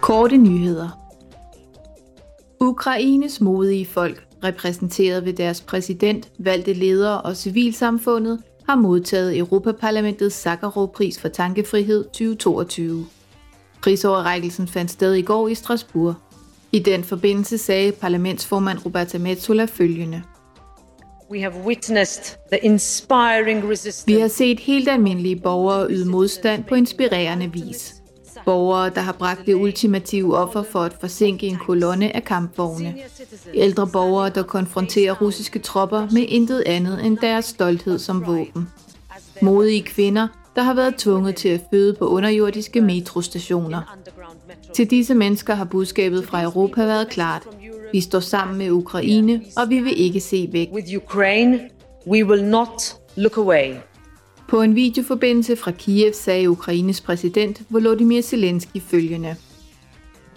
Korte nyheder. Ukraines modige folk, repræsenteret ved deres præsident, valgte ledere og civilsamfundet, har modtaget Europaparlamentets Sakharov-pris for tankefrihed 2022. Prisoverrækkelsen fandt sted i går i Strasbourg. I den forbindelse sagde parlamentsformand Roberta Metsola følgende. We have witnessed the inspiring resistance. Vi har set helt almindelige borgere yde modstand på inspirerende vis. Borgere, der har bragt det ultimative offer for at forsinke en kolonne af kampvogne. Ældre borgere, der konfronterer russiske tropper med intet andet end deres stolthed som våben. Modige kvinder, der har været tvunget til at føde på underjordiske metrostationer. Til disse mennesker har budskabet fra Europa været klart. Vi står sammen med Ukraine, og vi vil ikke se væk. With Ukraine, we will not look away. På en videoforbindelse fra Kiev sagde Ukraines præsident Volodymyr Zelensky følgende.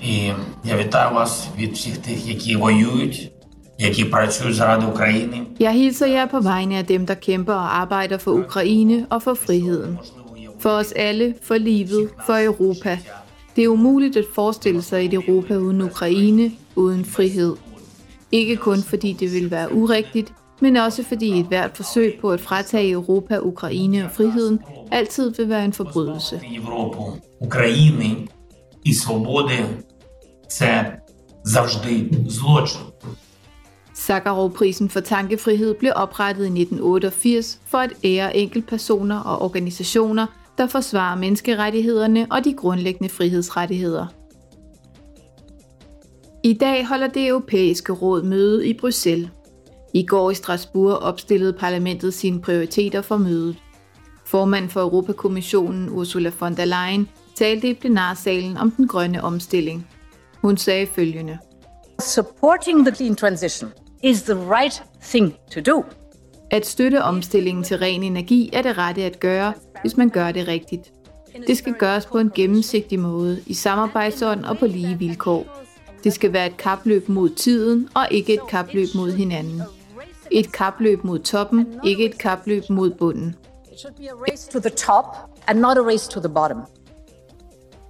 І я вітаю вас від всіх тих, які воюють, які працюють заради України. Jeg hilser jer på vegne af dem, der kæmper og arbejder for Ukraine og for friheden. For os alle, for livet, for Europa. Det er umuligt at forestille sig et Europa uden Ukraine, uden frihed. Ikke kun fordi det vil være urigtigt, men også fordi et hvert forsøg på at fratage Europa, Ukraine og friheden altid vil være en forbrydelse. Європу, України і свободи це завжди злочин. Sakharov-prisen for tankefrihed blev oprettet i 1988 for at ære enkeltpersoner og organisationer, der forsvarer menneskerettighederne og de grundlæggende frihedsrettigheder. I dag holder det europæiske råd møde i Bruxelles. I går i Strasbourg opstillede parlamentet sine prioriteter for mødet. Formand for Europakommissionen Ursula von der Leyen talte i plenarsalen om den grønne omstilling. Hun sagde følgende. supporting the clean transition is the right thing to do. At støtte omstillingen til ren energi er det rette at gøre, hvis man gør det rigtigt. Det skal gøres på en gennemsigtig måde, i samarbejdsånd og på lige vilkår. Det skal være et kapløb mod tiden og ikke et kapløb mod hinanden. Et kapløb mod toppen, ikke et kapløb mod bunden. It should be a race to the top and not a race to the bottom.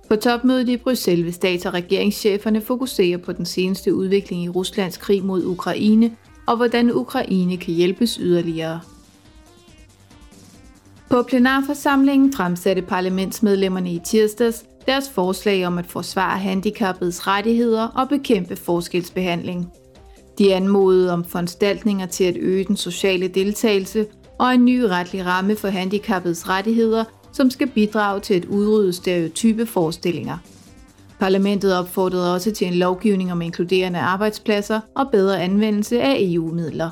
På topmødet i Bruxelles vil stats- og regeringscheferne fokusere på den seneste udvikling i Ruslands krig mod Ukraine og hvordan Ukraine kan hjælpes yderligere. På plenarforsamlingen fremsatte parlamentsmedlemmerne i tirsdags deres forslag om at forsvare handicappedes rettigheder og bekæmpe forskelsbehandling. De anmodede om foranstaltninger til at øge den sociale deltagelse og en ny retlig ramme for handicappedes rettigheder, som skal bidrage til at udrydde stereotype forestillinger. Parlamentet opfordrede også til en lovgivning om inkluderende arbejdspladser og bedre anvendelse af EU-midler.